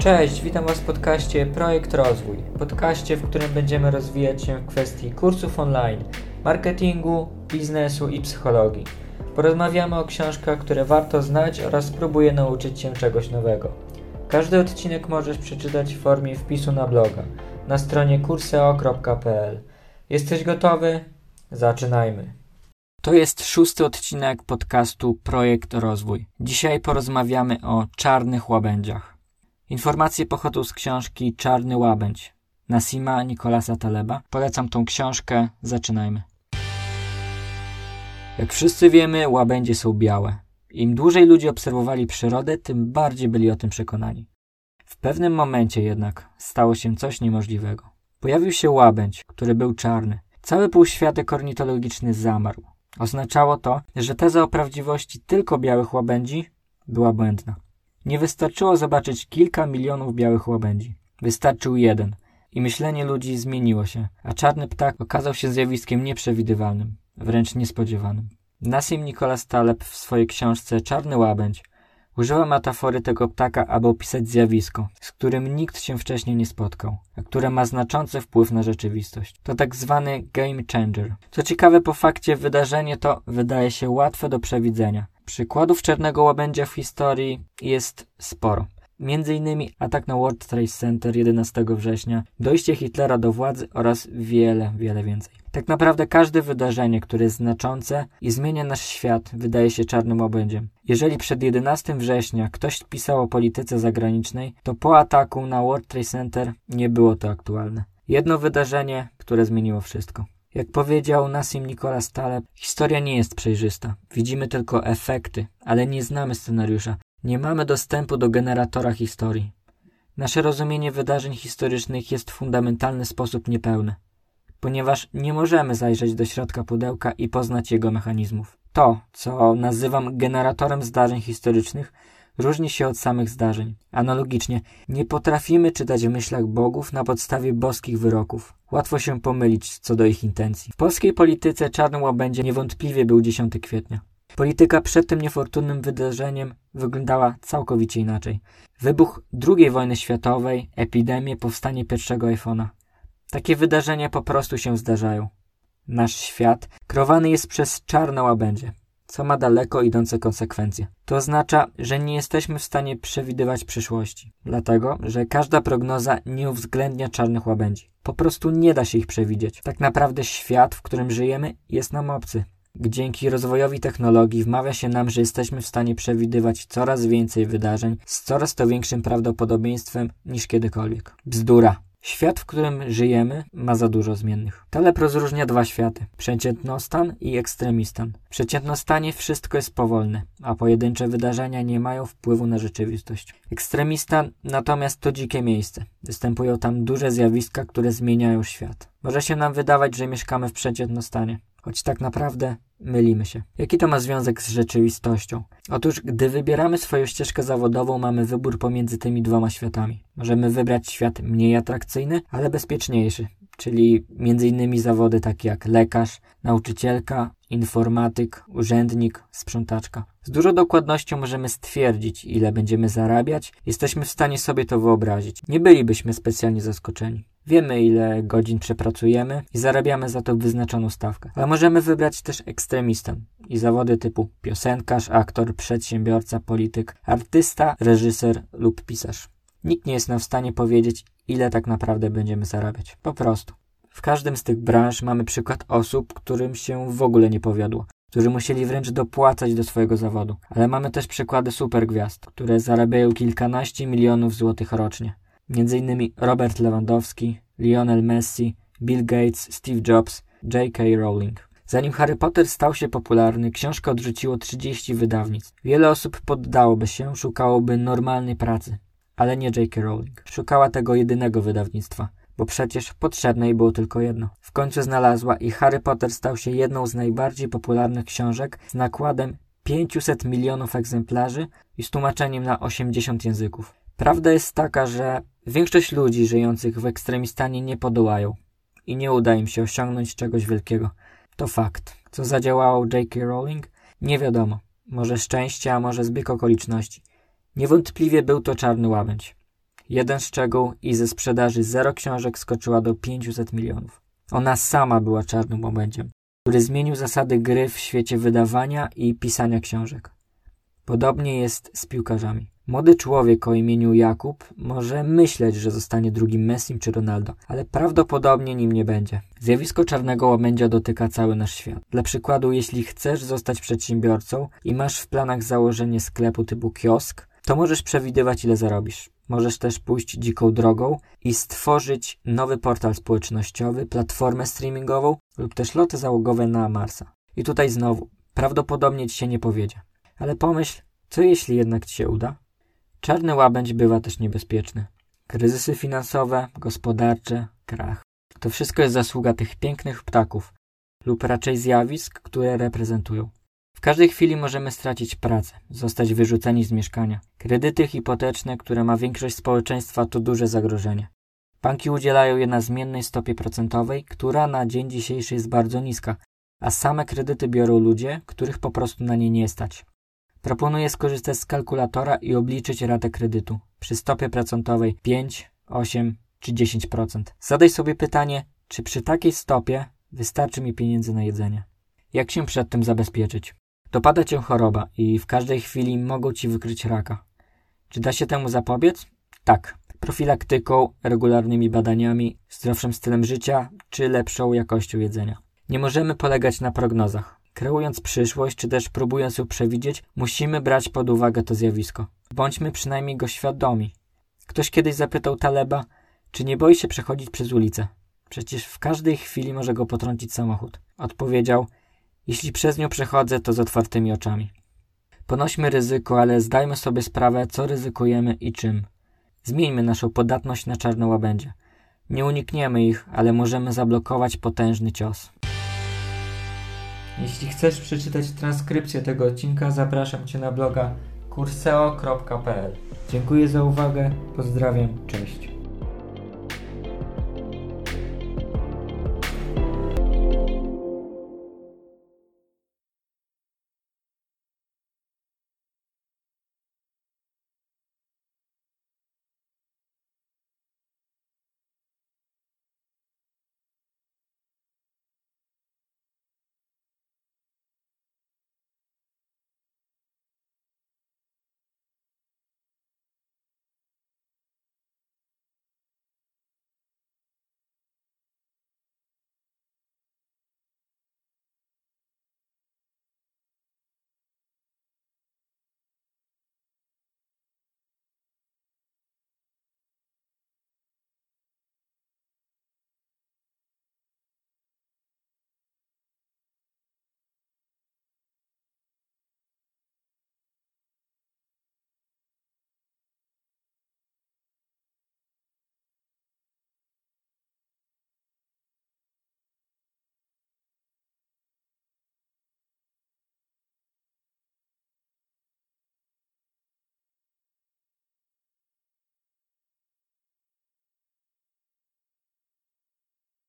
Cześć, witam Was w podcaście Projekt Rozwój. Podcaście, w którym będziemy rozwijać się w kwestii kursów online, marketingu, biznesu i psychologii. Porozmawiamy o książkach, które warto znać oraz spróbuję nauczyć się czegoś nowego. Każdy odcinek możesz przeczytać w formie wpisu na bloga na stronie kurseo.pl. Jesteś gotowy? Zaczynajmy. To jest szósty odcinek podcastu Projekt Rozwój. Dzisiaj porozmawiamy o czarnych łabędziach. Informacje pochodzą z książki Czarny Łabędź Nasima Nikolasa Taleba. Polecam tą książkę. Zaczynajmy. Jak wszyscy wiemy, łabędzie są białe. Im dłużej ludzie obserwowali przyrodę, tym bardziej byli o tym przekonani. W pewnym momencie jednak stało się coś niemożliwego. Pojawił się łabędź, który był czarny. Cały półświatek ornitologiczny zamarł. Oznaczało to, że teza o prawdziwości tylko białych łabędzi była błędna. Nie wystarczyło zobaczyć kilka milionów białych łabędzi. Wystarczył jeden. I myślenie ludzi zmieniło się, a czarny ptak okazał się zjawiskiem nieprzewidywalnym, wręcz niespodziewanym. Nassim Nicholas Taleb w swojej książce Czarny Łabędź używa metafory tego ptaka, aby opisać zjawisko, z którym nikt się wcześniej nie spotkał, a które ma znaczący wpływ na rzeczywistość. To tak zwany game changer. Co ciekawe, po fakcie wydarzenie to wydaje się łatwe do przewidzenia, Przykładów czarnego łabędzia w historii jest sporo. Między innymi atak na World Trade Center 11 września, dojście Hitlera do władzy oraz wiele, wiele więcej. Tak naprawdę każde wydarzenie, które jest znaczące i zmienia nasz świat, wydaje się czarnym łabędziem. Jeżeli przed 11 września ktoś pisał o polityce zagranicznej, to po ataku na World Trade Center nie było to aktualne. Jedno wydarzenie, które zmieniło wszystko. Jak powiedział Nassim Nicholas Taleb, historia nie jest przejrzysta. Widzimy tylko efekty, ale nie znamy scenariusza. Nie mamy dostępu do generatora historii. Nasze rozumienie wydarzeń historycznych jest w fundamentalny sposób niepełne, ponieważ nie możemy zajrzeć do środka pudełka i poznać jego mechanizmów. To, co nazywam generatorem zdarzeń historycznych, różni się od samych zdarzeń. Analogicznie, nie potrafimy czytać w myślach bogów na podstawie boskich wyroków. Łatwo się pomylić co do ich intencji. W polskiej polityce czarnym łabędziem niewątpliwie był 10 kwietnia. Polityka przed tym niefortunnym wydarzeniem wyglądała całkowicie inaczej. Wybuch II wojny światowej, epidemie, powstanie pierwszego iPhone'a. Takie wydarzenia po prostu się zdarzają. Nasz świat krowany jest przez czarne łabędzie co ma daleko idące konsekwencje. To oznacza, że nie jesteśmy w stanie przewidywać przyszłości, dlatego, że każda prognoza nie uwzględnia czarnych łabędzi. Po prostu nie da się ich przewidzieć. Tak naprawdę świat, w którym żyjemy, jest nam obcy. Dzięki rozwojowi technologii wmawia się nam, że jesteśmy w stanie przewidywać coraz więcej wydarzeń z coraz to większym prawdopodobieństwem niż kiedykolwiek. Bzdura. Świat, w którym żyjemy, ma za dużo zmiennych. Taleb rozróżnia dwa światy: przeciętnostan i ekstremistan. W przeciętnostanie wszystko jest powolne, a pojedyncze wydarzenia nie mają wpływu na rzeczywistość. Ekstremistan natomiast to dzikie miejsce. Występują tam duże zjawiska, które zmieniają świat. Może się nam wydawać, że mieszkamy w przeciętnostanie, choć tak naprawdę mylimy się. Jaki to ma związek z rzeczywistością? Otóż, gdy wybieramy swoją ścieżkę zawodową, mamy wybór pomiędzy tymi dwoma światami. Możemy wybrać świat mniej atrakcyjny, ale bezpieczniejszy, czyli m.in. zawody takie jak lekarz, nauczycielka, informatyk, urzędnik, sprzątaczka. Z dużą dokładnością możemy stwierdzić, ile będziemy zarabiać, jesteśmy w stanie sobie to wyobrazić. Nie bylibyśmy specjalnie zaskoczeni. Wiemy, ile godzin przepracujemy i zarabiamy za to wyznaczoną stawkę. Ale możemy wybrać też ekstremistę i zawody typu piosenkarz, aktor, przedsiębiorca, polityk, artysta, reżyser lub pisarz. Nikt nie jest nam w stanie powiedzieć, ile tak naprawdę będziemy zarabiać. Po prostu. W każdym z tych branż mamy przykład osób, którym się w ogóle nie powiodło, którzy musieli wręcz dopłacać do swojego zawodu. Ale mamy też przykłady supergwiazd, które zarabiają kilkanaście milionów złotych rocznie. Innymi Robert Lewandowski, Lionel Messi, Bill Gates, Steve Jobs, J.K. Rowling. Zanim Harry Potter stał się popularny, książkę odrzuciło 30 wydawnictw. Wiele osób poddałoby się, szukałoby normalnej pracy, ale nie J.K. Rowling. Szukała tego jedynego wydawnictwa, bo przecież potrzebne jej było tylko jedno. W końcu znalazła i Harry Potter stał się jedną z najbardziej popularnych książek z nakładem 500 milionów egzemplarzy i z tłumaczeniem na 80 języków. Prawda jest taka, że większość ludzi żyjących w ekstremistanie nie podołają i nie uda im się osiągnąć czegoś wielkiego. To fakt. Co zadziałało J.K. Rowling? Nie wiadomo. Może szczęście, a może zbieg okoliczności. Niewątpliwie był to czarny łabędź. Jeden szczegół i ze sprzedaży zero książek skoczyła do 500 milionów. Ona sama była czarnym łabędziem, który zmienił zasady gry w świecie wydawania i pisania książek. Podobnie jest z piłkarzami. Młody człowiek o imieniu Jakub może myśleć, że zostanie drugim Messim czy Ronaldo, ale prawdopodobnie nim nie będzie. Zjawisko czarnego łabędzia dotyka cały nasz świat. Dla przykładu, jeśli chcesz zostać przedsiębiorcą i masz w planach założenie sklepu typu kiosk, to możesz przewidywać ile zarobisz. Możesz też pójść dziką drogą i stworzyć nowy portal społecznościowy, platformę streamingową lub też loty załogowe na Marsa. I tutaj znowu, prawdopodobnie ci się nie powiedzie. Ale pomyśl, co jeśli jednak ci się uda? Czarny łabędź bywa też niebezpieczny. Kryzysy finansowe, gospodarcze, krach. To wszystko jest zasługa tych pięknych ptaków, lub raczej zjawisk, które reprezentują. W każdej chwili możemy stracić pracę, zostać wyrzuceni z mieszkania. Kredyty hipoteczne, które ma większość społeczeństwa, to duże zagrożenie. Banki udzielają je na zmiennej stopie procentowej, która na dzień dzisiejszy jest bardzo niska, a same kredyty biorą ludzie, których po prostu na nie nie stać. Proponuję skorzystać z kalkulatora i obliczyć ratę kredytu przy stopie procentowej 5, 8 czy 10%. Zadaj sobie pytanie, czy przy takiej stopie wystarczy mi pieniędzy na jedzenie. Jak się przed tym zabezpieczyć? Dopada cię choroba i w każdej chwili mogą ci wykryć raka. Czy da się temu zapobiec? Tak. Profilaktyką, regularnymi badaniami, zdrowszym stylem życia czy lepszą jakością jedzenia. Nie możemy polegać na prognozach. Kreując przyszłość, czy też próbując ją przewidzieć, musimy brać pod uwagę to zjawisko. Bądźmy przynajmniej go świadomi. Ktoś kiedyś zapytał Taleba, czy nie boi się przechodzić przez ulicę. Przecież w każdej chwili może go potrącić samochód. Odpowiedział, jeśli przez nią przechodzę, to z otwartymi oczami. Ponośmy ryzyko, ale zdajmy sobie sprawę, co ryzykujemy i czym. Zmieńmy naszą podatność na czarne łabędzie. Nie unikniemy ich, ale możemy zablokować potężny cios. Jeśli chcesz przeczytać transkrypcję tego odcinka, zapraszam Cię na bloga kurseo.pl. Dziękuję za uwagę, pozdrawiam, cześć.